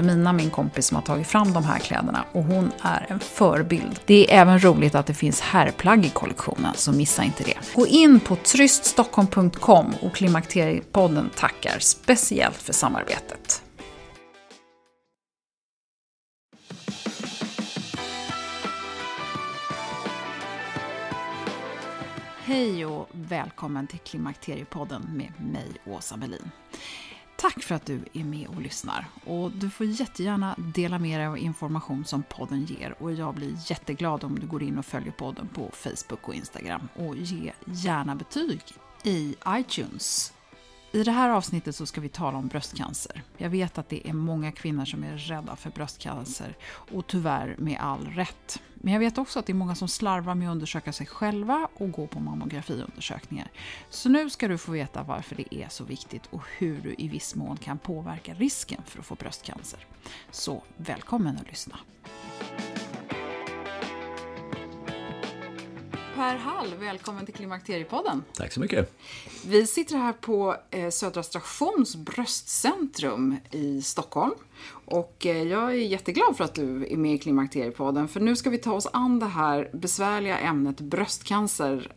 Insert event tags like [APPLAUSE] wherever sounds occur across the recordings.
Wilhelmina, min kompis, som har tagit fram de här kläderna och hon är en förebild. Det är även roligt att det finns herrplagg i kollektionen, så missa inte det. Gå in på tryststockholm.com och Klimakteriepodden tackar speciellt för samarbetet. Hej och välkommen till Klimakteriepodden med mig, Åsa Melin. Tack för att du är med och lyssnar. Och du får jättegärna dela med dig av information som podden ger. Och jag blir jätteglad om du går in och följer podden på Facebook och Instagram. Och ge gärna betyg i iTunes. I det här avsnittet så ska vi tala om bröstcancer. Jag vet att det är många kvinnor som är rädda för bröstcancer och tyvärr med all rätt. Men jag vet också att det är många som slarvar med att undersöka sig själva och gå på mammografiundersökningar. Så nu ska du få veta varför det är så viktigt och hur du i viss mån kan påverka risken för att få bröstcancer. Så välkommen att lyssna! Per Hall, välkommen till Klimakteriepodden. Tack så mycket. Vi sitter här på eh, Södra Stations bröstcentrum i Stockholm. Och eh, jag är jätteglad för att du är med i Klimakteriepodden. För nu ska vi ta oss an det här besvärliga ämnet bröstcancer.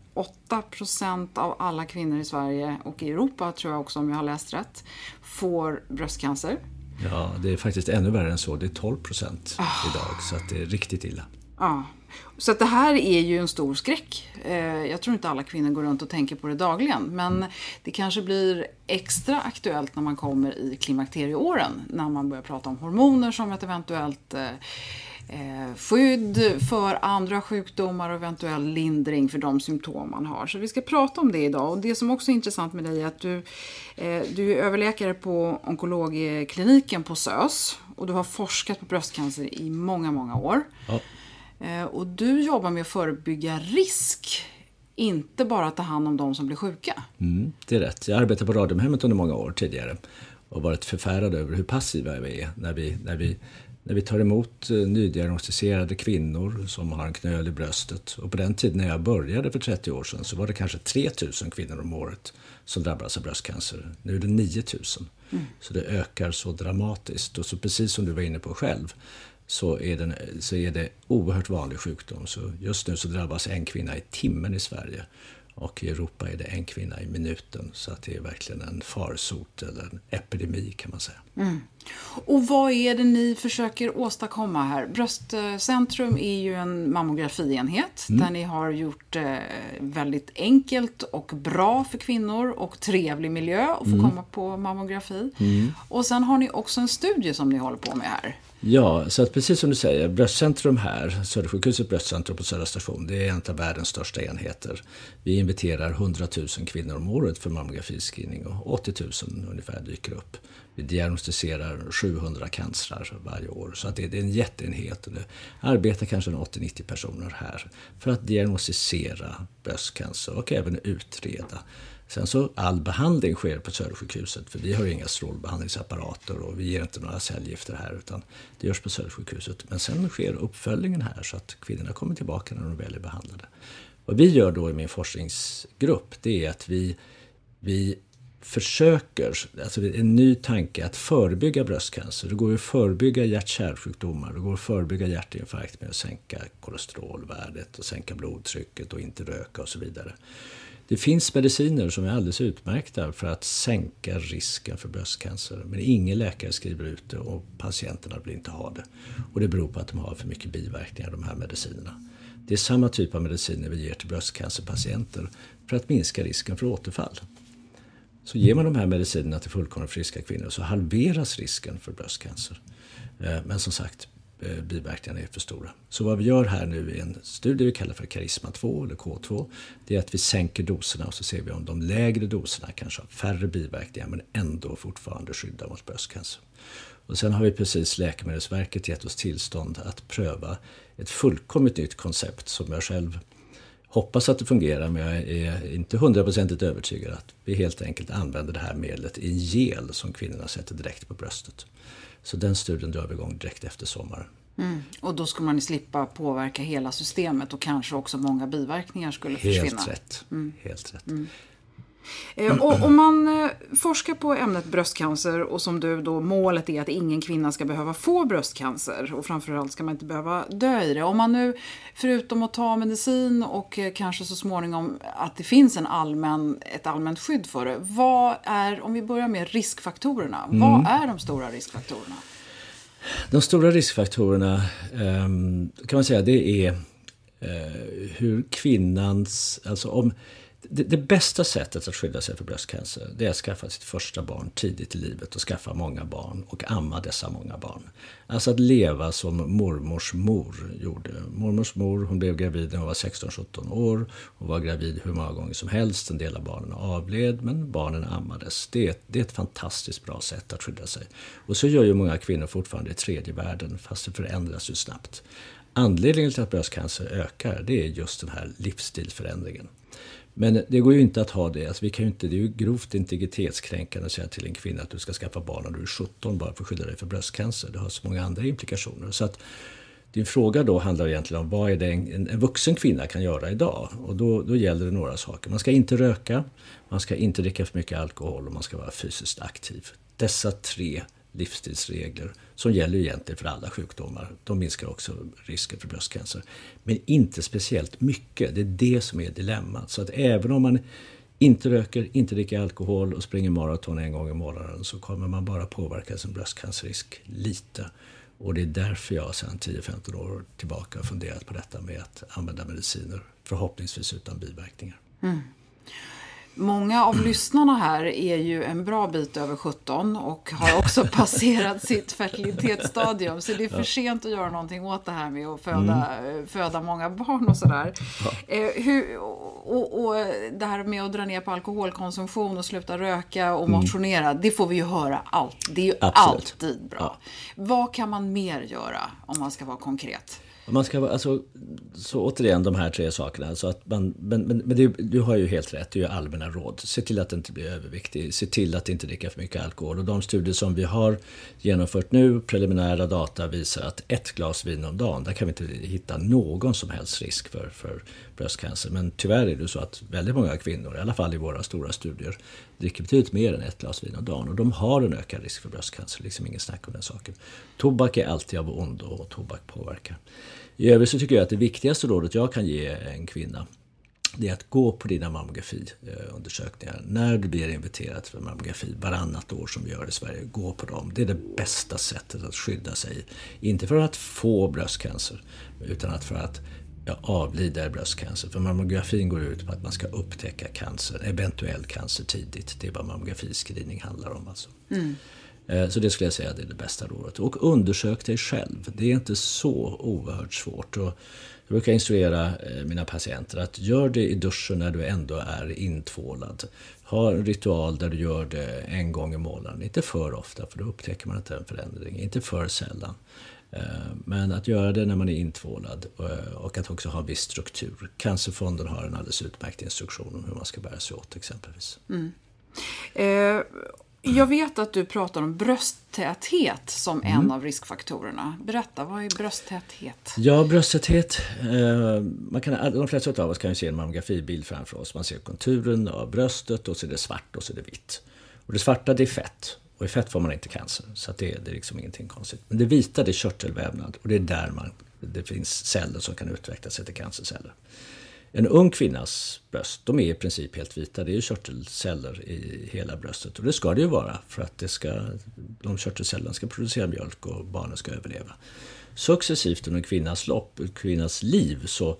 8% av alla kvinnor i Sverige och i Europa, tror jag också om jag har läst rätt, får bröstcancer. Ja, det är faktiskt ännu värre än så. Det är 12% procent oh. idag, så att det är riktigt illa. Ja, så att det här är ju en stor skräck. Eh, jag tror inte alla kvinnor går runt och tänker på det dagligen. Men det kanske blir extra aktuellt när man kommer i klimakterieåren. När man börjar prata om hormoner som ett eventuellt eh, eh, skydd för andra sjukdomar och eventuell lindring för de symptom man har. Så vi ska prata om det idag. Och det som också är intressant med dig är att du, du är överläkare på onkologkliniken på SÖS. Och du har forskat på bröstcancer i många, många år. Ja. Eh, och du jobbar med att förebygga risk, inte bara ta hand om de som blir sjuka. Mm, det är rätt. Jag arbetade på Radiumhemmet under många år tidigare och varit förfärad över hur passiva vi är när vi, när vi, när vi tar emot eh, nydiagnostiserade kvinnor som har en knöl i bröstet. Och på den tiden när jag började för 30 år sedan så var det kanske 3000 kvinnor om året som drabbades av bröstcancer. Nu är det 9000. Mm. Så det ökar så dramatiskt. Och så precis som du var inne på själv så är, den, så är det oerhört vanlig sjukdom. Så just nu så drabbas en kvinna i timmen i Sverige. Och i Europa är det en kvinna i minuten. Så att det är verkligen en farsot eller en epidemi kan man säga. Mm. Och vad är det ni försöker åstadkomma här? Bröstcentrum är ju en mammografienhet mm. där ni har gjort eh, väldigt enkelt och bra för kvinnor och trevlig miljö att få mm. komma på mammografi. Mm. Och sen har ni också en studie som ni håller på med här. Ja, så att precis som du säger, bröstcentrum här, Södersjukhusets bröstcentrum på Södra station, det är en av världens största enheter. Vi inviterar 100 000 kvinnor om året för mammografiscreening och 80 000 ungefär dyker upp. Vi diagnostiserar 700 cancrar varje år, så att det är en jätteenhet. Det arbetar kanske 80-90 personer här för att diagnostisera bröstcancer och även utreda Sen så all behandling sker på Södersjukhuset för vi har inga strålbehandlingsapparater och vi ger inte några cellgifter här utan det görs på Södersjukhuset. Men sen sker uppföljningen här så att kvinnorna kommer tillbaka när de väl är behandlade. Vad vi gör då i min forskningsgrupp det är att vi, vi försöker, alltså det är en ny tanke att förebygga bröstcancer. Det går att förebygga hjärt-kärlsjukdomar, det går att förebygga hjärtinfarkt med att sänka kolesterolvärdet och sänka blodtrycket och inte röka och så vidare. Det finns mediciner som är alldeles utmärkta för att sänka risken för bröstcancer. Men ingen läkare skriver ut det och patienterna vill inte ha det. Och det beror på att de har för mycket biverkningar, de här medicinerna. Det är samma typ av mediciner vi ger till bröstcancerpatienter för att minska risken för återfall. Så ger man de här medicinerna till fullkomligt friska kvinnor så halveras risken för bröstcancer. Eh, men som sagt, Eh, biverkningarna är för stora. Så vad vi gör här nu i en studie vi kallar för Karisma 2 eller K2, det är att vi sänker doserna och så ser vi om de lägre doserna kanske har färre biverkningar men ändå fortfarande skyddar mot bröstcancer. Och sen har vi precis Läkemedelsverket gett oss tillstånd att pröva ett fullkomligt nytt koncept som jag själv hoppas att det fungerar men jag är inte hundraprocentigt övertygad att vi helt enkelt använder det här medlet i en gel som kvinnorna sätter direkt på bröstet. Så den studien drar vi igång direkt efter sommaren. Mm. Och då skulle man slippa påverka hela systemet och kanske också många biverkningar skulle helt försvinna. Rätt. Mm. Helt rätt. Mm. Eh, och om man eh, forskar på ämnet bröstcancer och som du då målet är att ingen kvinna ska behöva få bröstcancer och framförallt ska man inte behöva dö i det. Om man nu förutom att ta medicin och eh, kanske så småningom att det finns en allmän, ett allmänt skydd för det. Vad är, om vi börjar med riskfaktorerna, mm. vad är de stora riskfaktorerna? De stora riskfaktorerna ehm, kan man säga det är hur kvinnans, alltså om det, det, bästa sättet att skydda sig för bröstcancer det är att skaffa sitt första barn tidigt i livet och skaffa många barn och amma dessa många barn. Alltså att leva som mormors mor gjorde. Mormors mor hon blev gravid när hon var 16-17 år. Hon var gravid hur många gånger som helst. En del av barnen avled men barnen ammades. Det är, det är ett fantastiskt bra sätt att skydda sig. Och så gör ju många kvinnor fortfarande i tredje världen fast det förändras ju snabbt. Anledningen till att bröstcancer ökar det är just den här livsstilsförändringen. Men det går ju inte att ha det. Alltså vi kan inte, det är ju grovt integritetskränkande att säga till en kvinna att du ska skaffa barn när du är 17 bara för att skydda dig för bröstcancer. Det har så många andra implikationer. Så att din fråga då handlar egentligen om vad är det en, en vuxen kvinna kan göra idag? Och då, då gäller det några saker. Man ska inte röka, man ska inte dricka för mycket alkohol och man ska vara fysiskt aktiv. Dessa tre livsstilsregler som gäller egentligen för alla sjukdomar. De minskar också risken för bröstcancer. Men inte speciellt mycket. Det är det som är dilemmat. Så att även om man inte röker, inte dricker alkohol och springer maraton en gång i månaden så kommer man bara påverka sin bröstcancerrisk lite. Och det är därför jag sedan 10-15 år tillbaka har funderat på detta med att använda mediciner, förhoppningsvis utan biverkningar. Mm. Många av lyssnarna här är ju en bra bit över 17 och har också [LAUGHS] passerat sitt fertilitetsstadium. Så det är för sent att göra någonting åt det här med att föda, mm. föda många barn och sådär. Ja. Eh, hur, och, och, det här med att dra ner på alkoholkonsumtion och sluta röka och mm. motionera, mm. det får vi ju höra allt. Det är ju Absolut. alltid bra. Ja. Vad kan man mer göra om man ska vara konkret? Man ska, alltså, så återigen de här tre sakerna. Alltså att man, men men, men det, du har ju helt rätt, det är ju allmänna råd. Se till att inte bli överviktig, se till att inte dricka för mycket alkohol. Och de studier som vi har genomfört nu, preliminära data visar att ett glas vin om dagen, där kan vi inte hitta någon som helst risk för, för bröstcancer. Men tyvärr är det så att väldigt många kvinnor, i alla fall i våra stora studier, dricker betydligt mer än ett glas vin om dagen. Och de har en ökad risk för bröstcancer, liksom ingen snack om den saken. Tobak är alltid av ondo och tobak påverkar. I övrigt så tycker jag att det viktigaste rådet jag kan ge en kvinna det är att gå på dina mammografiundersökningar. Eh, När du blir inviterad för mammografi varannat år som vi gör i Sverige, gå på dem. Det är det bästa sättet att skydda sig. Inte för att få bröstcancer, utan att för att ja, avlida i bröstcancer. För mammografin går ut på att man ska upptäcka cancer, eventuell cancer tidigt. Det är vad mammografiscreening handlar om. Alltså. Mm. Eh, så det skulle jag säga är det bästa rådet. Och undersök dig själv. Det är inte så oerhört svårt. Och jag brukar instruera eh, mina patienter att gör det i duschen när du ändå är intvålad. Ha en ritual där du gör det en gång i månaden. Inte för ofta, för då upptäcker man inte en förändring. Inte för sällan. Eh, men att göra det när man är intvålad och att också ha viss struktur. Cancerfonden har en alldeles utmärkt instruktion om hur man ska bära sig åt exempelvis. Mm. Eh, jag vet att du pratar om brösttäthet som mm. en av riskfaktorerna. Berätta, vad är brösttäthet? Ja, brösttäthet. Eh, man kan, de flesta av oss kan ju se en mammografibild framför oss. Man ser konturen av bröstet och så är det svart och så är det vitt. Och det svarta det är fett. Och i fett får man inte cancer. Så det, det är liksom ingenting konstigt. Men det vita det är körtelvävnad. Och det är där man, det finns celler som kan utveckla sig till cancerceller. En ung kvinnas bröst, de är i princip helt vita. Det är ju körtelceller i hela bröstet. Och det ska det ju vara för att det ska, de körtelcellerna ska producera mjölk och barnen ska överleva. Successivt under kvinnans lopp, kvinnans liv, så,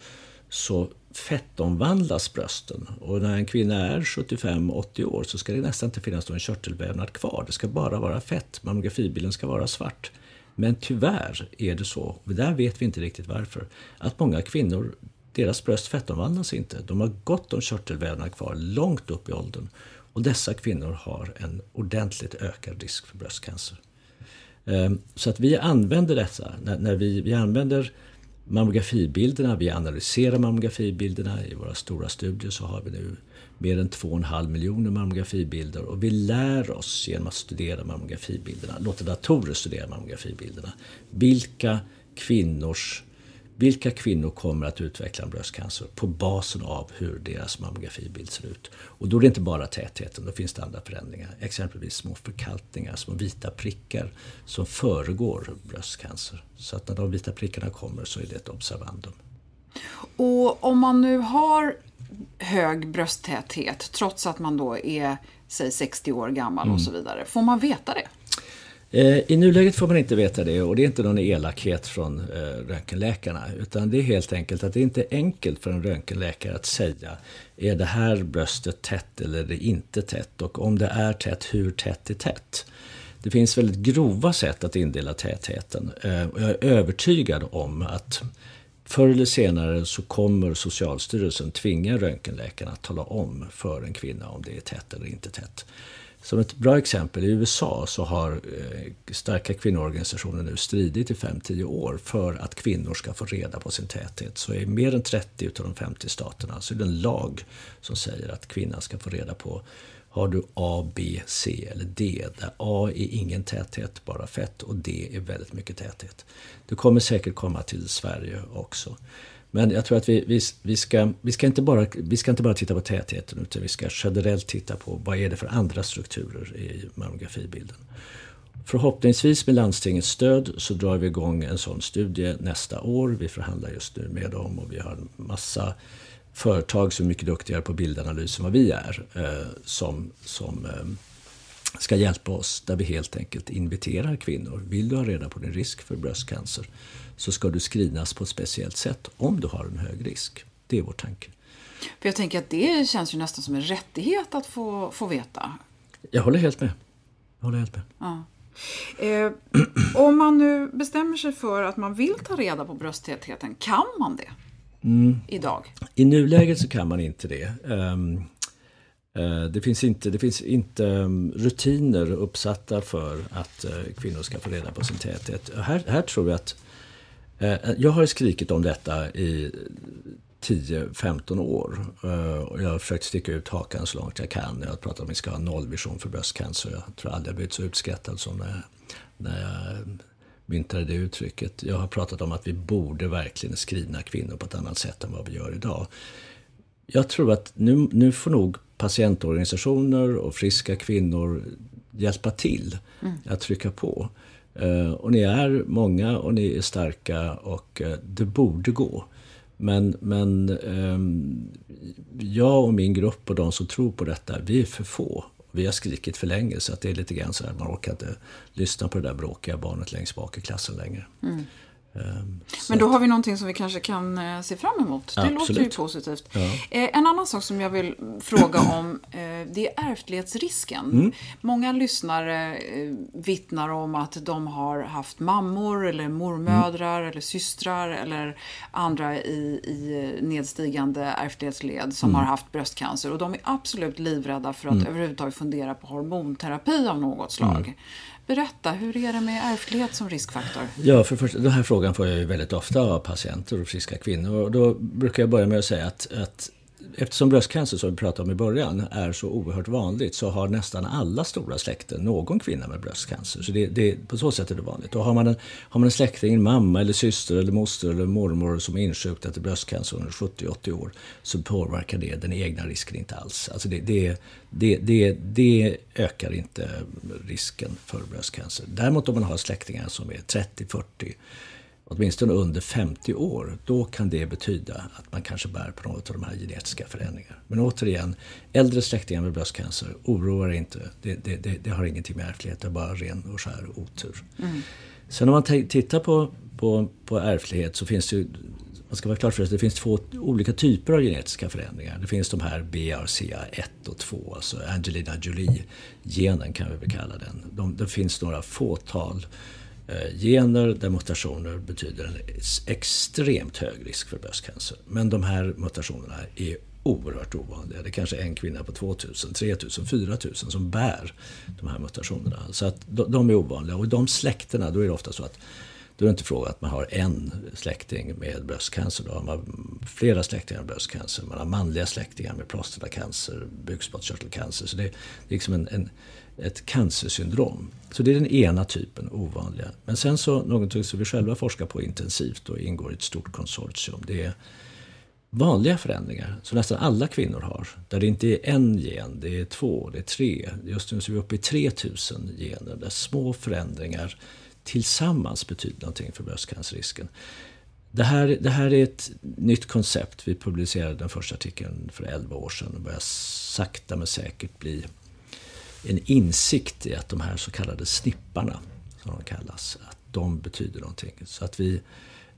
så fettomvandlas brösten. Och när en kvinna är 75-80 år så ska det nästan inte finnas någon körtelvävnad kvar. Det ska bara vara fett. Mammografibilden ska vara svart. Men tyvärr är det så, och där vet vi inte riktigt varför, att många kvinnor deras bröst fettomvandlas inte. De har gott om körtelvävnad kvar långt upp i åldern. Och dessa kvinnor har en ordentligt ökad risk för bröstcancer. Ehm, så att vi använder detta. När vi, vi använder mammografibilderna, vi analyserar mammografibilderna. I våra stora studier så har vi nu mer än 2,5 miljoner mammografibilder och vi lär oss genom att studera mammografibilderna, låta datorer studera mammografibilderna, vilka kvinnors vilka kvinnor kommer att utveckla en bröstcancer på basen av hur deras mammografibild ser ut. Och då är det inte bara tätheten, då finns det andra förändringar. Exempelvis små förkalkningar, små vita prickar som föregår bröstcancer. Så att när de vita prickarna kommer så är det ett observandum. Och om man nu har hög brösttäthet trots att man då är säg 60 år gammal mm. och så vidare, får man veta det? Eh, I nuläget får man inte veta det och det är inte någon elakhet från eh, röntgenläkarna utan det är helt enkelt att det inte är enkelt för en röntgenläkare att säga är det här bröstet tätt eller är det inte tätt och om det är tätt, hur tätt är tätt? Det finns väldigt grova sätt att indela tätheten eh, och jag är övertygad om att Förr eller senare så kommer Socialstyrelsen tvinga röntgenläkarna att tala om för en kvinna om det är tätt eller inte tätt. Som ett bra exempel, i USA så har eh, starka kvinnoorganisationer nu stridit i 5-10 år för att kvinnor ska få reda på sin täthet. Så i mer än 30 av de 50 staterna så är det en lag som säger att kvinnan ska få reda på har du A, B, C eller D. Där A är ingen täthet, bara fett och D är väldigt mycket täthet. Det kommer säkert komma till Sverige också. Men jag tror att vi, vi, vi, ska, vi, ska inte bara, vi ska inte bara titta på tätheten utan vi ska generellt titta på vad är det för andra strukturer i mammografibilden. Förhoppningsvis med landstingets stöd så drar vi igång en sån studie nästa år. Vi förhandlar just nu med dem och vi har en massa företag som är mycket duktigare på bildanalys än vad vi är eh, som, som eh, ska hjälpa oss där vi helt enkelt inviterar kvinnor. Vill du ha reda på din risk för bröstcancer så ska du screenas på ett speciellt sätt om du har en hög risk. Det är vår tanke. För jag tänker att det känns ju nästan som en rättighet att få, få veta. Jag håller helt med. Jag håller helt med. Ja. Eh, om man nu bestämmer sig för att man vill ta reda på brösttätheten, kan man det? Mm. Idag? I nuläget så kan man inte det. Um, Eh, det finns inte, det finns inte mm, rutiner uppsatta för att eh, kvinnor ska få reda på sin täthet. Här, här tror jag att eh, jag har skrikit om detta i 10-15 år. Och jag har försökt sticka ut hakan så långt jag kan. Jag har pratat om att vi ska ha nollvision för bröstcancer. Jag tror aldrig jag blivit så utskrattad som när jag, när jag mm, myntade det uttrycket. Jag har pratat om att vi borde verkligen skrivna kvinnor på ett annat sätt än vad vi gör idag. Jag tror att nu, nu får nog patientorganisationer och friska kvinnor hjälpa till mm. att trycka på. Eh, och ni är många och ni är starka och eh, det borde gå. Men, men um, jag och min grupp och de som tror på detta, vi är för få. Vi har skrikit för länge så att det är lite grann så här, man orkar inte lyssna på det där bråkiga barnet längst bak i klassen längre. Mm. Ehm, Men då har vi någonting som vi kanske kan eh, se fram emot. Det Absolut. låter ju positivt. Ja. Eh, en annan sak som jag vill fråga om eh, det är ärftlighetsrisken. Mm. Många lyssnare vittnar om att de har haft mammor eller mormödrar mm. eller systrar eller andra i, i nedstigande ärftlighetsled som mm. har haft bröstcancer. Och de är absolut livrädda för att mm. överhuvudtaget fundera på hormonterapi av något slag. Berätta, hur är det med ärftlighet som riskfaktor? Ja, för först, den här frågan får jag ju väldigt ofta av patienter och friska kvinnor. Och då brukar jag börja med att säga att, att eftersom bröstcancer, som vi pratade om i början, är så oerhört vanligt så har nästan alla stora släkten någon kvinna med bröstcancer. Så det, det, på så sätt är det vanligt. Och har man, en, har man en släkting, en mamma, eller syster, eller moster eller mormor som är insjuknat i bröstcancer under 70-80 år så påverkar det den egna risken inte alls. Alltså det, det, det, det, det ökar inte risken för bröstcancer. Däremot om man har släktingar som är 30-40 åtminstone under 50 år, då kan det betyda att man kanske bär på något av de här genetiska förändringarna. Men återigen, äldre släktingar med bröstcancer, oroar inte. Det, det, det, det har ingenting med ärftlighet, det är bara ren och skär otur. Mm. Sen om man tittar på, på, på ärftlighet så finns det ju man ska vara klar för att det finns två olika typer av genetiska förändringar. Det finns de här BRCA1 och 2, alltså Angelina Jolie-genen kan vi väl kalla den. De, det finns några fåtal Eh, Eh, gener där mutationer betyder en extremt hög risk för bröstcancer. Men de här mutationerna är oerhört ovanliga. Det är kanske en kvinna på 2000, 3000, 4000 som bär de här mutationerna. Så att de är ovanliga. Och i de släkterna då är det ofta så att då är det inte fråga att man har en släkting med bröstcancer. Då har man flera släktingar med bröstcancer. Man har manliga släktingar med prostatacancer, bukspottkörtelcancer. Så det är liksom en, en ett cancersyndrom. Så det är den ena typen, ovanliga. Men sen så, någonting som vi själva forskar på intensivt och ingår i ett stort konsortium, det är vanliga förändringar som nästan alla kvinnor har. Där det inte är en gen, det är två, det är tre. Just nu så är vi uppe i 3000 gener där små förändringar tillsammans betyder någonting för bröstcancerrisken. Det här, det här är ett nytt koncept. Vi publicerade den första artikeln för 11 år sedan och börjar sakta men säkert bli en insikt i att de här så kallade snipparna, som de kallas, att de betyder någonting. Så att vi,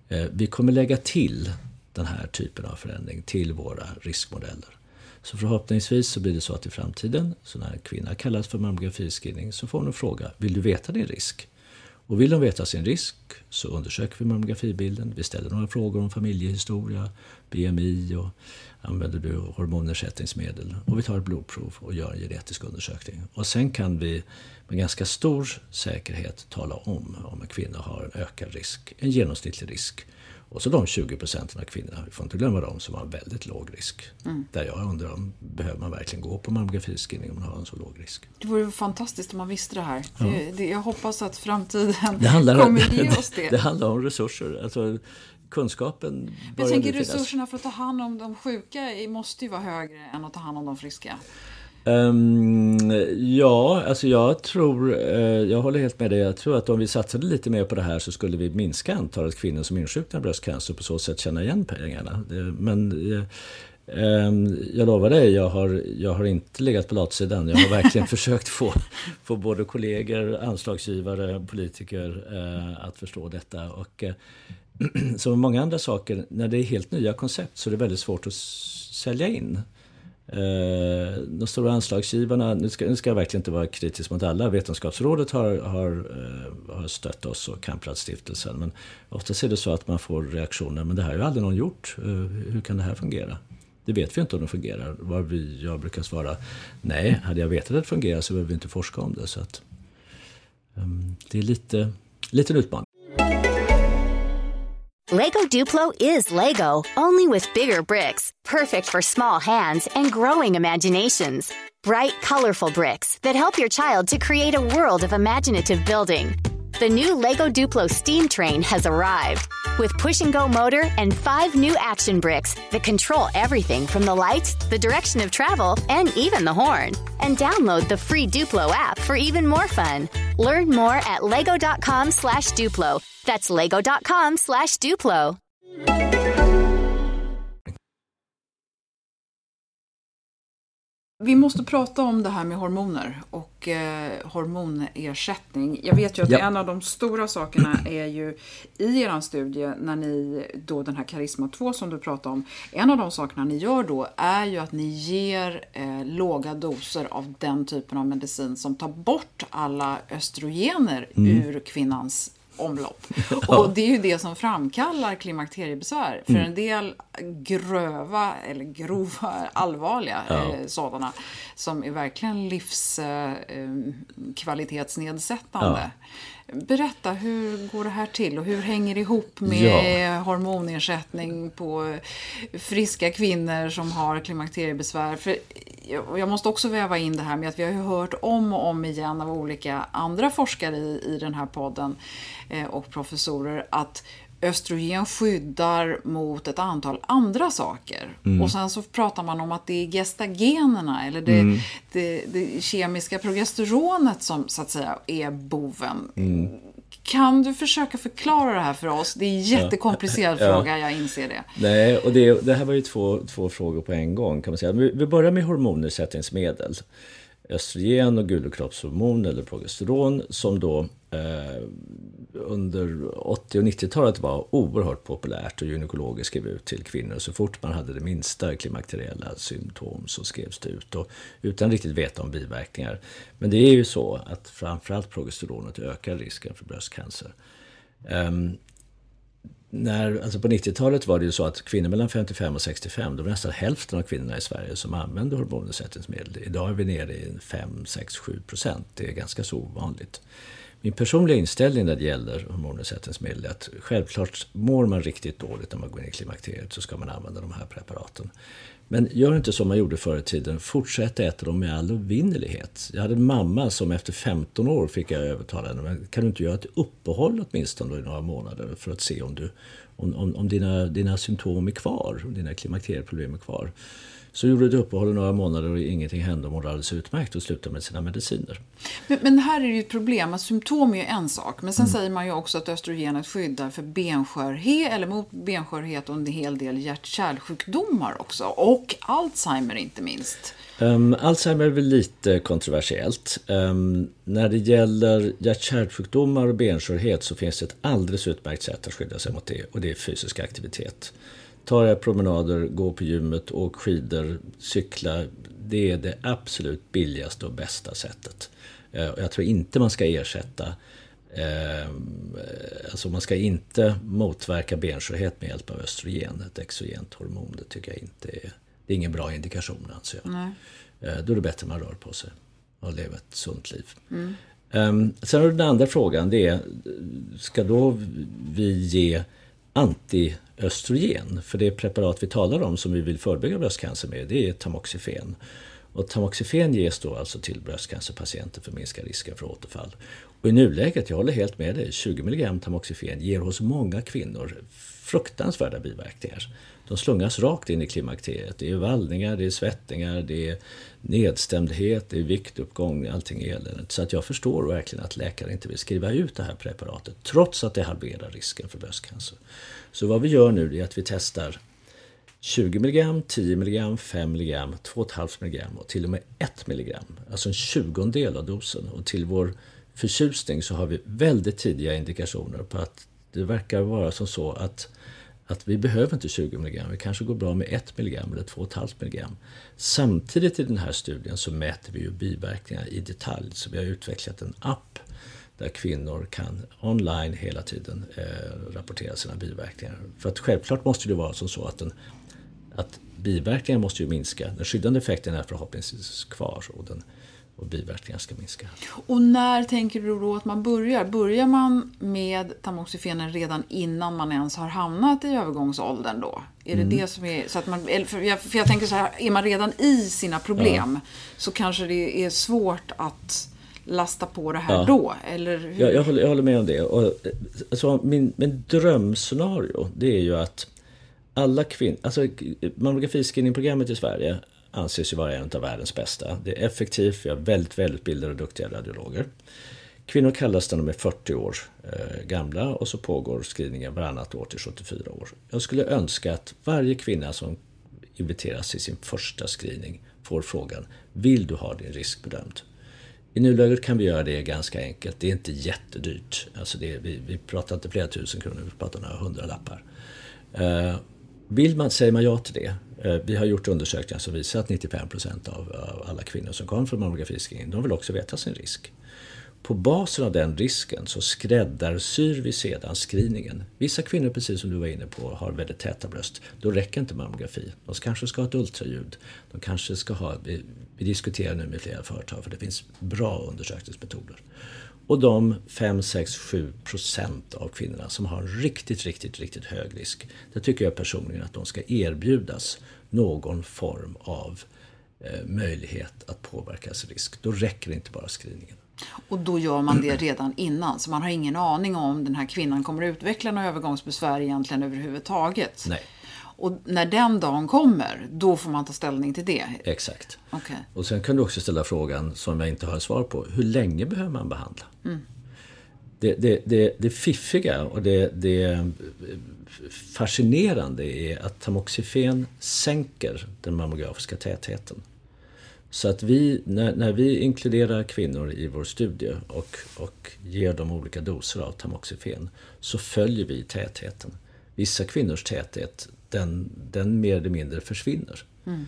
eh, vi kommer lägga till den här typen av förändring till våra riskmodeller. Så förhoppningsvis så blir det så att i framtiden, så när en kvinna kallas för mammografiscreening, så får hon en fråga, vill du veta din risk? Och vill de veta sin risk så undersöker vi mammografibilden. Vi ställer några frågor om familjehistoria, BMI och använder du hormonersättningsmedel. Och vi tar ett blodprov och gör en genetisk undersökning. Och sen kan vi med ganska stor säkerhet tala om om en kvinna har en ökad risk, en genomsnittlig risk och så de 20 procenten av kvinnorna, vi får inte glömma dem som har en väldigt låg risk. Mm. Där jag undrar om behöver man verkligen gå på mammografiscreening om man har en så låg risk. Det vore fantastiskt om man visste det här. Ja. Det, det, jag hoppas att framtiden det handlar, kommer ge oss [LAUGHS] det. Det handlar om resurser. Alltså, kunskapen Jag tänker resurserna för att ta hand om de sjuka måste ju vara högre än att ta hand om de friska. Um, ja, alltså jag tror, uh, jag håller helt med dig. Jag tror att om vi satsade lite mer på det här så skulle vi minska antalet kvinnor som insjuknar i bröstcancer och på så sätt känna igen pengarna. Det, men uh, um, jag lovar dig, jag har, jag har inte legat på latsidan. Jag har verkligen [LAUGHS] försökt få, få både kollegor, anslagsgivare, politiker uh, att förstå detta. Och, [CLEARS THROAT] som med många andra saker, när det är helt nya koncept så är det väldigt svårt att sälja in. Eh, de stora anslagsgivarna, nu ska, nu ska jag verkligen inte vara kritisk mot alla, Vetenskapsrådet har, har, eh, har stött oss och Kampradstiftelsen. Men oftast är det så att man får reaktioner, men det här har ju aldrig någon gjort. Eh, hur kan det här fungera? Det vet vi inte om det fungerar. Var vi, jag brukar svara, nej, hade jag vetat att det fungerar så behöver vi inte forska om det. Så att, um, det är lite, lite en utmaning. Lego Duplo is Lego, only with bigger bricks, perfect for small hands and growing imaginations. Bright, colorful bricks that help your child to create a world of imaginative building. The new Lego Duplo steam train has arrived with push and go motor and five new action bricks that control everything from the lights, the direction of travel, and even the horn. And download the free Duplo app for even more fun. Learn more at lego.com slash Duplo. That's lego.com slash Duplo. Vi måste prata om det här med hormoner och eh, hormonersättning. Jag vet ju att ja. en av de stora sakerna är ju i er studie när ni då den här Karisma 2 som du pratade om. En av de sakerna ni gör då är ju att ni ger eh, låga doser av den typen av medicin som tar bort alla östrogener mm. ur kvinnans omlopp. [LAUGHS] Och det är ju det som framkallar klimakteriebesvär. För mm. en del gröva, eller grova, [LAUGHS] allvarliga ja. eh, sådana som är verkligen livskvalitetsnedsättande. Berätta, hur går det här till och hur hänger det ihop med ja. hormonersättning på friska kvinnor som har klimakteriebesvär? För jag måste också väva in det här med att vi har hört om och om igen av olika andra forskare i, i den här podden eh, och professorer att östrogen skyddar mot ett antal andra saker. Mm. Och sen så pratar man om att det är gestagenerna eller det, mm. det, det, kemiska progesteronet som så att säga är boven. Mm. Kan du försöka förklara det här för oss? Det är en jättekomplicerad [LAUGHS] ja. fråga, jag inser det. Nej, och det, det, här var ju två, två frågor på en gång kan man säga. Vi, vi börjar med hormonersättningsmedel östrogen och gulokroppshormon eller progesteron som då Eh, under 80 och 90-talet var oerhört populärt och gynekologer skrev ut till kvinnor. Så fort man hade det minsta klimakteriella symptom så skrevs det ut och utan riktigt veta om biverkningar. Men det är ju så att framförallt progesteronet ökar risken för bröstcancer. Um, när, alltså på 90-talet var det ju så att kvinnor mellan 55 och 65, då var nästan hälften av kvinnorna i Sverige som använde hormonersättningsmedel. Idag är vi nere i 5, 6, 7 procent. Det är ganska så ovanligt. Min personliga inställning när det gäller hormonnedsättningsmedel är att självklart mår man riktigt dåligt när man går in i klimakteriet så ska man använda de här preparaten. Men gör inte som man gjorde förr i tiden. Fortsätt äta dem med all ovinnerlighet. Jag hade en mamma som efter 15 år fick jag övertala henne. Men kan du inte göra ett uppehåll åtminstone i några månader för att se om, du, om, om, om dina, dina symptom är kvar, om dina klimakterieproblem är kvar. Så gjorde ett uppehåll i några månader och ingenting hände och mådde alldeles utmärkt och slutade med sina mediciner. Men, men här är det ju ett problem att symptom är ju en sak. Men sen mm. säger man ju också att östrogenet skyddar för benskörhet eller mot benskörhet och en hel del hjärt-kärlsjukdomar också. Och Alzheimer inte minst. Um, Alzheimer är väl lite kontroversiellt. Um, när det gäller hjärt-kärlsjukdomar och benskörhet så finns det ett alldeles utmärkt sätt att skydda sig mot det och det är fysisk aktivitet. Ta era promenader, gå på gymmet, åk skidor, cykla. Det är det absolut billigaste och bästa sättet. Eh, jag tror inte man ska ersätta eh, alltså man ska inte motverka benskörhet med hjälp av östrogen, ett exogent hormon. Det tycker jag inte är, det är ingen bra indikation anser jag. Nej. Eh, då är det bättre att man rör på sig och lever ett sunt liv. Mm. Um, sen har du den andra frågan, det är ska då vi ge antiöstrogen. För det preparat vi talar om som vi vill förebygga bröstcancer med, det är tamoxifen. Och tamoxifen ges då alltså till bröstcancerpatienter för att minska risken för återfall. Och i nuläget, jag håller helt med dig, 20 mg tamoxifen ger hos många kvinnor fruktansvärda biverkningar. De slungas rakt in i klimakteriet. Det är vallningar, det är svettningar, det är nedstämdhet, det är viktuppgång, allting är eländigt. Så att jag förstår verkligen att läkare inte vill skriva ut det här preparatet trots att det halverar risken för bröstcancer. Så vad vi gör nu är att vi testar 20 mg, 10 mg, 5 mg, 2,5 mg och till och med 1 mg. Alltså en tjugondel av dosen. Och till vår förtjusning så har vi väldigt tidiga indikationer på att det verkar vara som så att att vi behöver inte 20 mg, vi kanske går bra med 1 mg eller 2,5 mg. Samtidigt i den här studien så mäter vi ju biverkningar i detalj, så vi har utvecklat en app där kvinnor kan online hela tiden eh, rapportera sina biverkningar. För att självklart måste det vara som så att, den, att biverkningar måste ju minska. Den skyddande effekten är förhoppningsvis kvar och den och biverkningar ska minska. Och när tänker du då att man börjar? Börjar man med tamoxifenen redan innan man ens har hamnat i övergångsåldern då? Är mm. det det som är... Så att man, för, jag, för jag tänker så här, är man redan i sina problem ja. så kanske det är svårt att lasta på det här ja. då? Eller hur? Ja, jag, håller, jag håller med om det. Och, alltså, min, min drömscenario det är ju att alla kvinnor... Alltså mammografiscreeningprogrammet i Sverige anses ju vara en av världens bästa. Det är effektivt, vi har väldigt välutbildade och duktiga radiologer. Kvinnor kallas när de är 40 år eh, gamla och så pågår screeningen varannat år till 74 år. Jag skulle önska att varje kvinna som inviteras till sin första screening får frågan Vill du ha din risk bedömd? I nuläget kan vi göra det ganska enkelt. Det är inte jättedyrt. Alltså det är, vi, vi pratar inte flera tusen kronor, vi pratar några hundralappar. Eh, vill man, säger man ja till det, Eh, vi har gjort undersökningar som visar att 95 procent av, alla kvinnor som kommer från mammografiscreening, de vill också veta sin risk. På basen av den risken så skräddarsyr vi sedan screeningen. Vissa kvinnor, precis som du var inne på, har väldigt täta bröst. Då räcker inte mammografi. De kanske ska ha ett ultraljud. De kanske ska ha, vi, vi diskuterar nu med flera företag för det finns bra undersökningsmetoder. Och de 5, 6, 7 procent av kvinnorna som har en riktigt, riktigt, riktigt hög risk. Det tycker jag personligen att de ska erbjudas någon form av eh, möjlighet att påverka sin risk. Då räcker inte bara screeningen. Och då gör man det redan innan, så man har ingen aning om den här kvinnan kommer att utveckla några övergångsbesvär egentligen överhuvudtaget. Nej. Och när den dagen kommer, då får man ta ställning till det? Exakt. Okay. Och sen kan du också ställa frågan, som jag inte har svar på, hur länge behöver man behandla? Mm. Det, det, det, det fiffiga och det, det fascinerande är att tamoxifen sänker den mammografiska tätheten. Så att vi, när, när vi inkluderar kvinnor i vår studie och, och ger dem olika doser av tamoxifen så följer vi tätheten. Vissa kvinnors täthet, den, den mer eller mindre försvinner. Mm.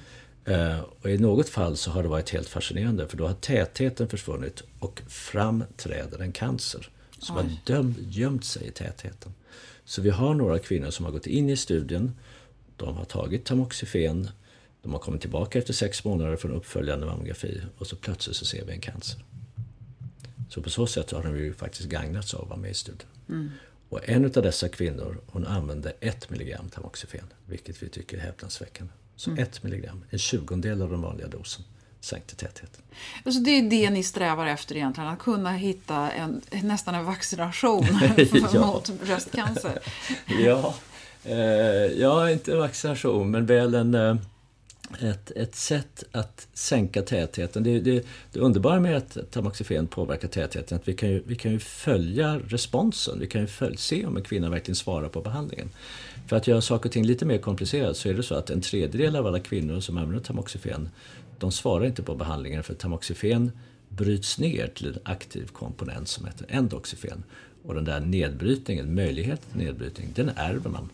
Uh, och I något fall så har det varit helt fascinerande för då har tätheten försvunnit och fram träder en cancer som Oj. har döm, gömt sig i tätheten. Så vi har några kvinnor som har gått in i studien, de har tagit tamoxifen de har kommit tillbaka efter sex månader från uppföljande mammografi och så plötsligt så ser vi en cancer. Så på så sätt har de ju faktiskt gagnats av att vara med i studien. Mm. Och en av dessa kvinnor hon använde ett milligram tamoxifen, vilket vi tycker är häpnadsväckande. Så mm. ett milligram, en tjugondel av den vanliga dosen, sänkte tätheten. Alltså det är det ni strävar efter egentligen, att kunna hitta en, nästan en vaccination [LAUGHS] [LAUGHS] ja. mot bröstcancer? [LAUGHS] ja, eh, ja, inte vaccination, men väl en eh, ett, ett sätt att sänka tätheten. Det, det, det underbara med att tamoxifen påverkar tätheten är att vi kan ju, vi kan ju följa responsen. Vi kan ju följ, se om en kvinna verkligen svarar på behandlingen. För att göra saker och ting lite mer komplicerat så är det så att en tredjedel av alla kvinnor som använder tamoxifen de svarar inte på behandlingen för tamoxifen bryts ner till en aktiv komponent som heter endoxifen. Och den där nedbrytningen, möjligheten till nedbrytning, den ärver man.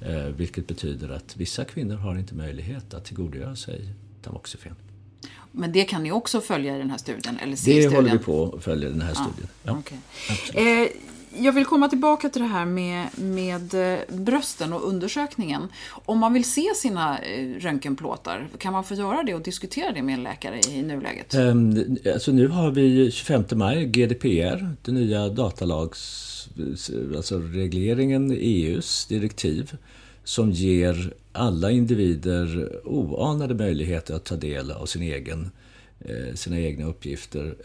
Eh, vilket betyder att vissa kvinnor har inte möjlighet att tillgodogöra sig tamoxifen. Men det kan ni också följa i den här studien? Eller det studien? håller vi på att följa i den här studien. Ja, okay jag vill komma tillbaka till det här med, med eh, brösten och undersökningen. Om man vill se sina eh, röntgenplåtar, kan man få göra det och diskutera det med en läkare i nuläget? Um, alltså nu har vi 25 maj GDPR, den nya datalags alltså regleringen, EUs direktiv, som ger alla individer oanade möjligheter att ta del av sin egen, sina egna uppgifter.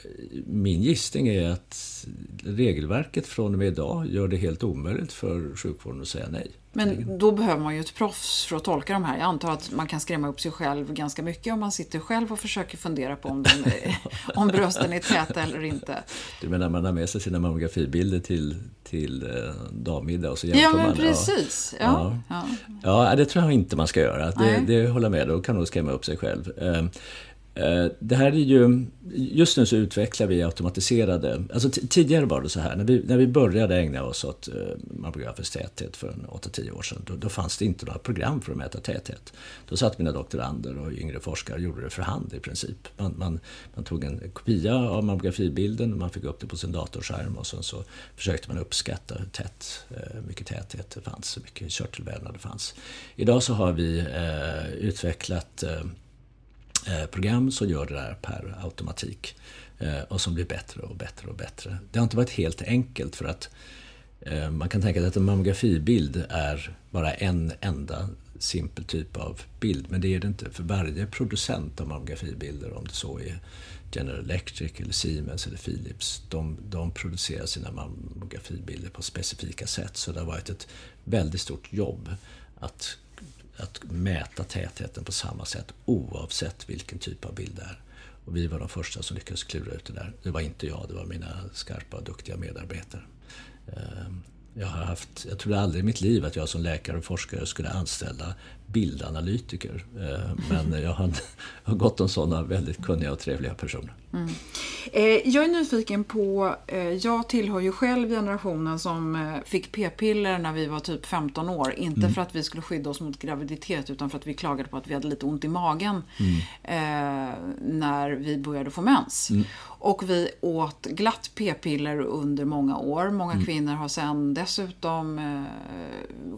Min gissning är att regelverket från och med idag gör det helt omöjligt för sjukvården att säga nej. Men då behöver man ju ett proffs för att tolka de här. Jag antar att man kan skrämma upp sig själv ganska mycket om man sitter själv och försöker fundera på om, de, om brösten är täta eller inte. Du menar man har med sig sina mammografibilder till, till eh, dammiddag och så jämför ja, men man? Precis. Ja, ja. Ja. ja, det tror jag inte man ska göra. Det, det håller jag med, då kan nog skrämma upp sig själv. Eh, det här är ju, just nu så utvecklar vi automatiserade, alltså tidigare var det så här, när vi, när vi började ägna oss åt eh, mammografisk täthet för 8-10 år sedan, då, då, fanns det inte några program för att mäta täthet. Då satt mina doktorander och yngre forskare och gjorde det för hand i princip. Man, man, man tog en kopia av mammografibilden, man fick upp det på sin datorskärm och sen så försökte man uppskatta hur tätt, eh, mycket täthet det fanns, hur mycket körtelvävnad det fanns. Idag så har vi eh, utvecklat Eh, Eh, program som gör det där per automatik eh, och som blir bättre och bättre och bättre. Det har inte varit helt enkelt för att eh, man kan tänka sig att en mammografibild är bara en enda simpel typ av bild, men det är det inte. För varje producent av mammografibilder, om det så är General Electric, eller Siemens eller Philips, de, de producerar sina mammografibilder på specifika sätt. Så det har varit ett väldigt stort jobb att att mäta tätheten på samma sätt oavsett vilken typ av bild det är. Och vi var de första som lyckades klura ut det där. Det var inte jag, det var mina skarpa och duktiga medarbetare. Ehm, jag har haft, jag trodde aldrig i mitt liv att jag som läkare och forskare skulle anställa bildanalytiker. Ehm, men jag har, [LAUGHS] har gått om sådana väldigt kunniga och trevliga personer. Mm. Eh, jag är nyfiken på, eh, jag tillhör ju själv generationen som eh, fick p-piller när vi var typ 15 år. Inte mm. för att vi skulle skydda oss mot graviditet utan för att vi klagade på att vi hade lite ont i magen mm. när vi började få mens. Mm. Och vi åt glatt p-piller under många år. Många mm. kvinnor har sedan dessutom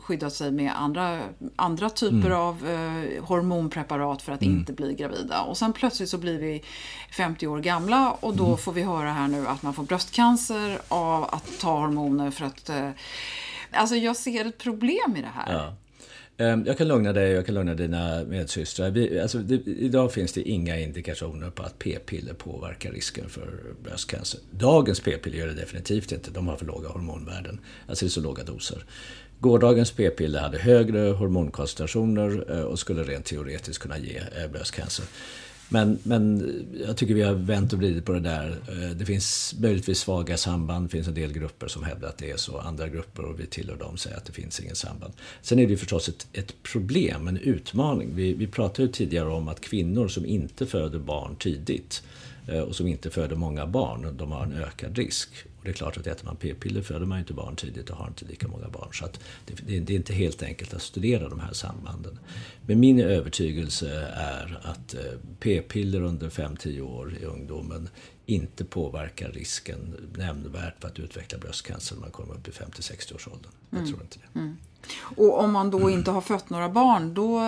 skyddat sig med andra, andra typer typer mm. av eh, hormonpreparat för att mm. inte bli gravida. Och sen plötsligt så blir vi 50 år gamla och då mm. får vi höra här nu att man får bröstcancer av att ta hormoner för att... Eh, alltså jag ser ett problem i det här. Ja. Ehm, jag kan lugna dig och jag kan lugna dina medsystrar. Vi, alltså, det, idag finns det inga indikationer på att p-piller påverkar risken för bröstcancer. Dagens p-piller gör det definitivt inte. De har för låga hormonvärden. Alltså det är så låga doser. Gårdagens p-piller hade högre hormonkoncentrationer eh, och skulle rent teoretiskt kunna ge eh, bröstcancer. Men, men eh, jag tycker vi har vänt och vridit på det där. Det finns möjligtvis svaga samband. Det finns en del grupper som hävdar att det är så. Andra grupper, och vi tillhör dem, säger att det finns inget samband. Sen är det ju förstås ett, ett problem, en utmaning. Vi, vi pratade ju tidigare om att kvinnor som inte föder barn tidigt och som inte föder många barn, de har en ökad risk. Det är klart att äter man p-piller föder man ju inte barn tidigt och har inte lika många barn. Så att det, det är inte helt enkelt att studera de här sambanden. Men min övertygelse är att eh, p-piller under 5-10 år i ungdomen inte påverkar risken nämnvärt för att utveckla bröstcancer när man kommer upp i 50-60 års åldern. Jag mm. tror inte det. Mm. Och om man då mm. inte har fött några barn, då,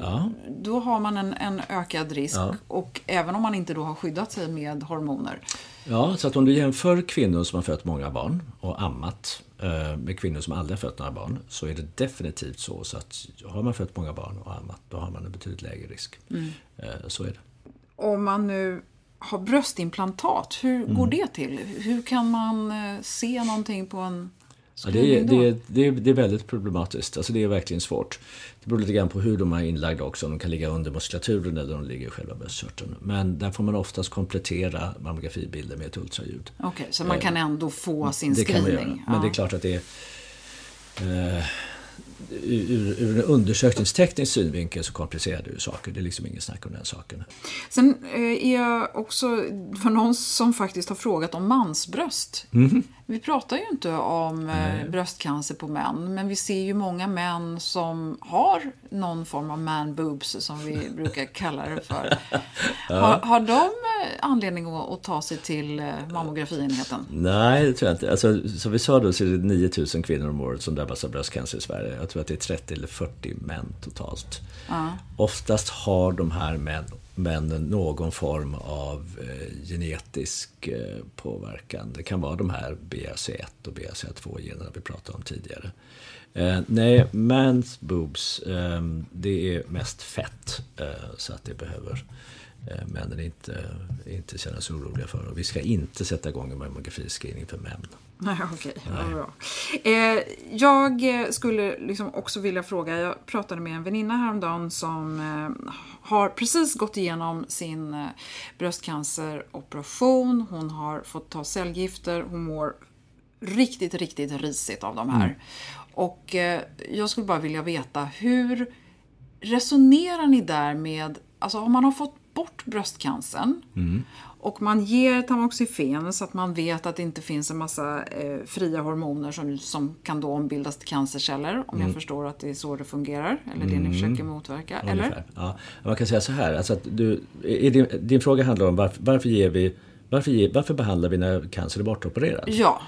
ja. då har man en, en ökad risk. Ja. Och även om man inte då har skyddat sig med hormoner. Ja, så att om du jämför kvinnor som har fött många barn och ammat eh, med kvinnor som aldrig har fött några barn så är det definitivt så, så att har man fött många barn och ammat då har man en betydligt lägre risk. Mm. Eh, så är det. Om man nu har bröstimplantat, hur mm. går det till? Hur kan man eh, se någonting på en Ja, det, är, det, är, det, är, det är väldigt problematiskt. Alltså det är verkligen svårt. Det beror lite grann på hur de är inlagda också. Om de kan ligga under muskulaturen eller om de ligger i själva bröstkörteln. Men där får man oftast komplettera mammografibilder med ett ultraljud. Okej, okay, så man kan ändå få sin det screening? Kan man göra. Men det är klart att det är... Eh, ur, ur en undersökningsteknisk synvinkel så komplicerar ju saker. Det är liksom ingen snack om den saken. Sen eh, är jag också för någon som faktiskt har frågat om mansbröst. Mm. Vi pratar ju inte om eh, Nej. bröstcancer på män, men vi ser ju många män som har någon form av man boobs som vi [LAUGHS] brukar kalla det för. [LAUGHS] ja. har, har de eh, anledning att, att ta sig till mammografienheten? Nej, det tror jag inte. Alltså, som vi sa då så är det 9000 kvinnor om året som drabbas av bröstcancer i Sverige. Jag tror att det är 30 eller 40 män totalt. Ja. Oftast har de här män, men någon form av eh, genetisk eh, påverkan. Det kan vara de här BRC1 och BRC2-generna vi pratade om tidigare. Eh, nej, mans boobs, eh, det är mest fett. Eh, så att det behöver eh, männen inte, inte känna sig oroliga för. Och vi ska inte sätta igång en mammografiscreening för män. [LAUGHS] Nej, okej. Okay. bra. Eh, jag skulle liksom också vilja fråga, jag pratade med en väninna häromdagen som eh, har precis gått igenom sin eh, bröstcanceroperation. Hon har fått ta cellgifter, hon mår riktigt, riktigt risigt av de här. Mm. Och eh, jag skulle bara vilja veta, hur resonerar ni där med, alltså om man har fått bort bröstcancern mm. Och man ger tamoxifen så att man vet att det inte finns en massa eh, fria hormoner som, som kan då ombildas till cancerceller. Om mm. jag förstår att det är så det fungerar. Eller det ni mm. försöker motverka. Ungefär. Eller? Ja. Man kan säga så här. Alltså du, din, din fråga handlar om varför, varför, ger vi, varför, varför behandlar vi när cancer är bortopererat? Ja.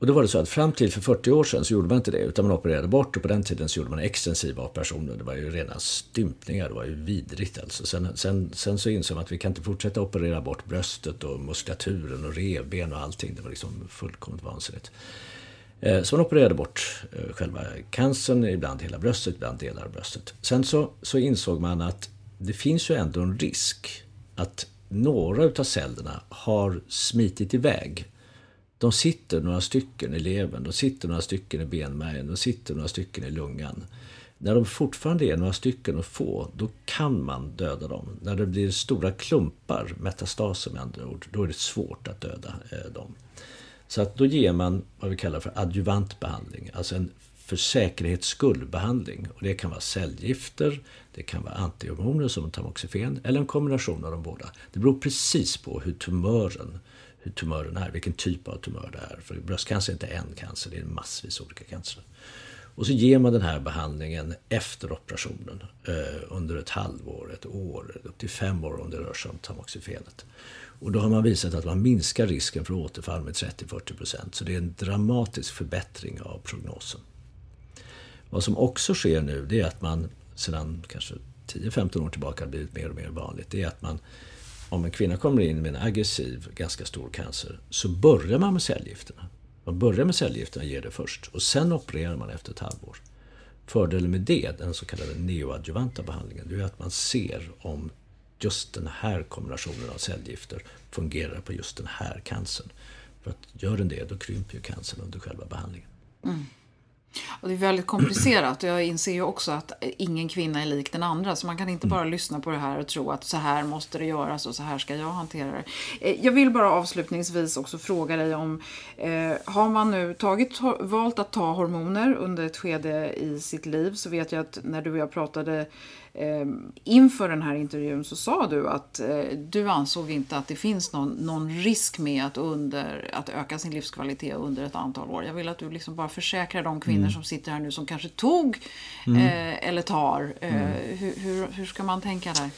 Och då var det så att fram till för 40 år sedan så gjorde man inte det utan man opererade bort och på den tiden så gjorde man extensiva operationer. Det var ju rena stympningar, det var ju vidrigt alltså. Sen, sen, sen så insåg man att vi kan inte fortsätta operera bort bröstet och muskulaturen och revben och allting. Det var liksom fullkomligt vansinnigt. Eh, så man opererade bort eh, själva cancern, ibland hela bröstet, ibland delar av bröstet. Sen så, så insåg man att det finns ju ändå en risk att några utav cellerna har smitit iväg de sitter några stycken i levern, de sitter några stycken i benmärgen, de sitter några stycken i lungan. När de fortfarande är några stycken och få, då kan man döda dem. När det blir stora klumpar, metastaser med andra ord, då är det svårt att döda eh, dem. Så att då ger man vad vi kallar för adjuvant behandling, alltså en för säkerhets skull behandling. Och det kan vara cellgifter, det kan vara antihormoner som tamoxifen eller en kombination av de båda. Det beror precis på hur tumören hur tumören är, vilken typ av tumör det är. För bröstcancer är inte en cancer, det är massvis olika cancer. Och så ger man den här behandlingen efter operationen eh, under ett halvår, ett år, upp till fem år om det rör sig om tamoxifenet. Och då har man visat att man minskar risken för återfall med 30-40%. Så det är en dramatisk förbättring av prognosen. Vad som också sker nu det är att man sedan kanske 10-15 år tillbaka har blivit mer och mer vanligt, det är att man om en kvinna kommer in med en aggressiv, ganska stor cancer, så börjar man med cellgifterna. Man börjar med cellgifterna, och ger det först, och sen opererar man efter ett halvår. Fördelen med det, den så kallade neoadjuvanta behandlingen, det är att man ser om just den här kombinationen av cellgifter fungerar på just den här cancern. För att gör den det, då krymper ju cancern under själva behandlingen. Mm. Och det är väldigt komplicerat och jag inser ju också att ingen kvinna är lik den andra. Så man kan inte bara lyssna på det här och tro att så här måste det göras och så här ska jag hantera det. Eh, jag vill bara avslutningsvis också fråga dig om, eh, har man nu tagit, valt att ta hormoner under ett skede i sitt liv så vet jag att när du och jag pratade eh, inför den här intervjun så sa du att eh, du ansåg inte att det finns någon, någon risk med att, under, att öka sin livskvalitet under ett antal år. Jag vill att du liksom bara försäkrar de kvinnor mm. som sitter här nu som kanske tog mm. eh, eller tar. Eh, mm. Hur, hur, hur ska man tänka där?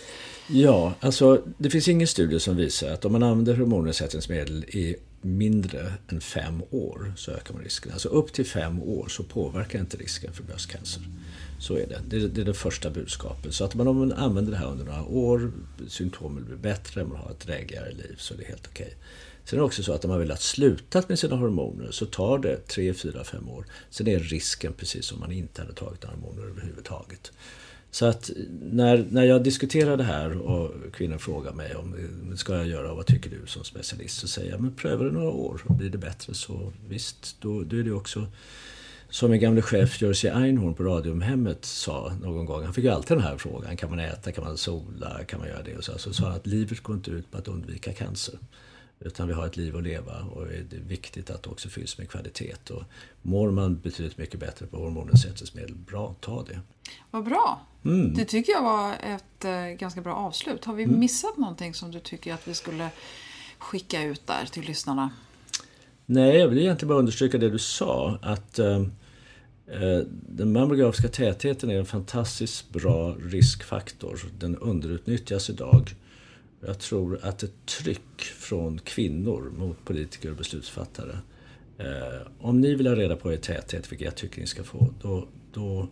Ja, alltså det finns ingen studie som visar att om man använder hormonersättningsmedel i mindre än fem år så ökar man risken. Alltså upp till fem år så påverkar inte risken för bröstcancer. Så är det. Det är, det är det första budskapet. Så att man, om man använder det här under några år, symptomen blir bättre, man har ett drägligare liv, så det är helt okej. Okay. Sen är det också så att om man vill ha slutat med sina hormoner så tar det 3, 4, 5 år. Sen är risken precis som om man inte hade tagit hormoner överhuvudtaget. Så att eh, när, när jag diskuterar det här och kvinnor frågar mig om eh, ska jag göra och vad tycker du som specialist så säger jag men pröva det några år blir det bättre så visst, då, då är det också som min gamle chef Jerzy Einhorn på Radiumhemmet sa någon gång, han fick ju alltid den här frågan, kan man äta, kan man sola, kan man göra det? Och så, så sa han att livet går inte ut på att undvika cancer. Utan vi har ett liv att leva och det är viktigt att det också fylls med kvalitet. Och mår man betydligt mycket bättre på hormonnedsättningsmedel, bra, ta det. Vad bra! Mm. Det tycker jag var ett eh, ganska bra avslut. Har vi mm. missat någonting som du tycker att vi skulle skicka ut där till lyssnarna? Nej, jag vill egentligen bara understryka det du sa. Att Eh, Eh, den mammografiska tätheten är en fantastiskt bra riskfaktor. Den underutnyttjas idag. Jag tror att ett tryck från kvinnor mot politiker och beslutsfattare. Eh, om ni vill ha reda på er täthet, vilket jag tycker ni ska få, då, då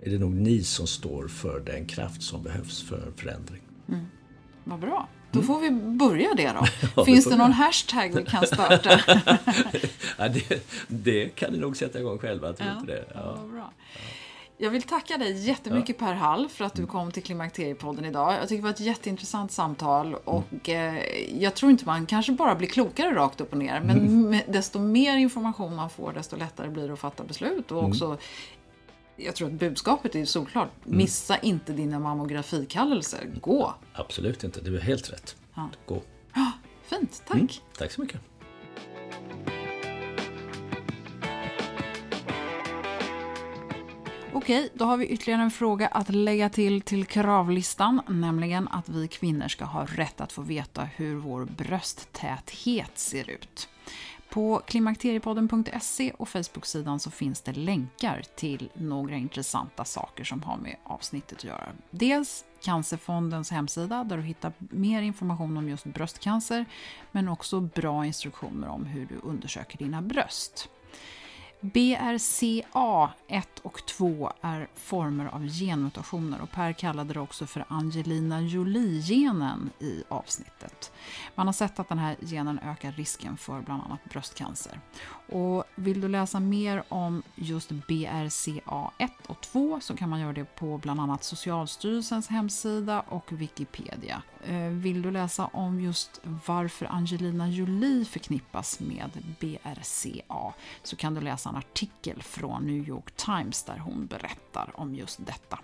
är det nog ni som står för den kraft som behövs för en förändring. Mm. Vad bra. Då får vi börja det då. [LAUGHS] Ja, Finns det, det någon hashtag vi kan starta? [LAUGHS] ja, det, det, kan ni nog sätta igång själva, tror ja, inte det. Ja. bra. Jag vill tacka dig jättemycket Per Hall för att du kom till Klimakteriepodden idag. Jag tycker det var ett jätteintressant samtal och mm. eh, jag tror inte man kanske bara blir klokare rakt upp och ner men mm. desto mer information man får desto lättare blir det att fatta beslut och mm. också jag tror att budskapet är solklart. Mm. Missa inte dina mammografikallelser. Gå! Absolut inte. Du är helt rätt. Ja. Gå. Fint. Tack. Mm. Tack så mycket. Okej, då har vi ytterligare en fråga att lägga till till kravlistan, nämligen att vi kvinnor ska ha rätt att få veta hur vår brösttäthet ser ut. På klimakteriepodden.se och Facebook-sidan så finns det länkar till några intressanta saker som har med avsnittet att göra. Dels Cancerfondens hemsida där du hittar mer information om just bröstcancer men också bra instruktioner om hur du undersöker dina bröst. BRCA 1 och 2 är former av genmutationer och Per kallade det också för Angelina Jolie-genen i avsnittet. Man har sett att den här genen ökar risken för bland annat bröstcancer. Och vill du läsa mer om just BRCA1 och 2 så kan man göra det på bland annat Socialstyrelsens hemsida och Wikipedia. Eh, vill du läsa om just varför Angelina Jolie förknippas med BRCA så kan du läsa en artikel från New York Times där hon berättar om just detta.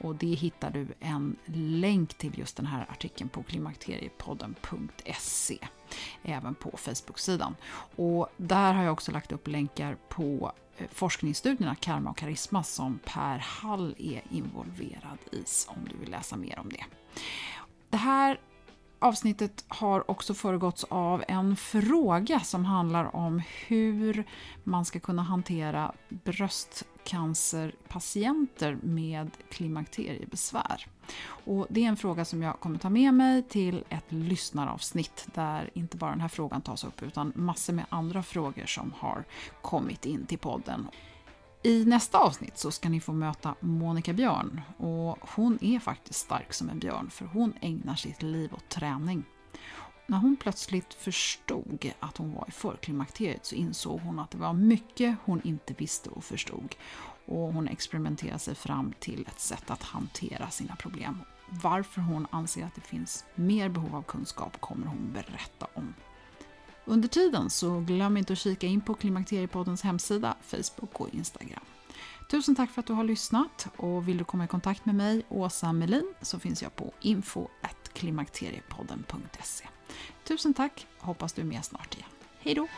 Och det hittar du en länk till just den här artikeln på klimakteriepodden.se även på Facebook-sidan. Och där har jag också lagt upp länkar på eh, forskningsstudierna Karma och Karisma som Per Hall är involverad i om du vill läsa mer om det. Det här avsnittet har också föregåtts av en fråga som handlar om hur man ska kunna hantera bröstcancerpatienter med klimakteriebesvär. Och det är en fråga som jag kommer ta med mig till ett lyssnaravsnitt där inte bara den här frågan tas upp utan massor med andra frågor som har kommit in till podden. I nästa avsnitt så ska ni få möta Monica Björn och hon är faktiskt stark som en björn för hon ägnar sitt liv åt träning. När hon plötsligt förstod att hon var i förklimakteriet så insåg hon att det var mycket hon inte visste och förstod. Och hon experimenterade sig fram till ett sätt att hantera sina problem. Varför hon anser att det finns mer behov av kunskap kommer hon berätta om. Under tiden så glöm inte att kika in på Klimakteriepoddens hemsida, Facebook och Instagram. Tusen tack för att du har lyssnat och vill du komma i kontakt med mig, Åsa Melin, så finns jag på info.klimakteriepodden.se. Tusen tack, hoppas du är med snart igen. Hej då!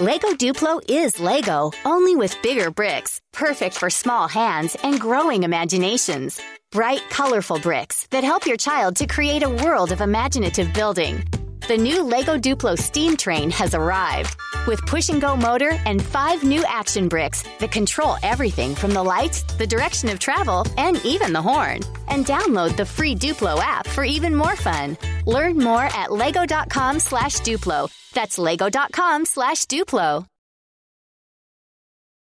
Lego Duplo is Lego, only with bigger bricks, perfect for small hands and growing imaginations. Bright, colorful bricks that help your child to create a world of imaginative building. The new Lego Duplo steam train has arrived with push and go motor and five new action bricks that control everything from the lights, the direction of travel, and even the horn. And download the free Duplo app for even more fun. Learn more at lego.com slash Duplo. That's lego.com slash Duplo.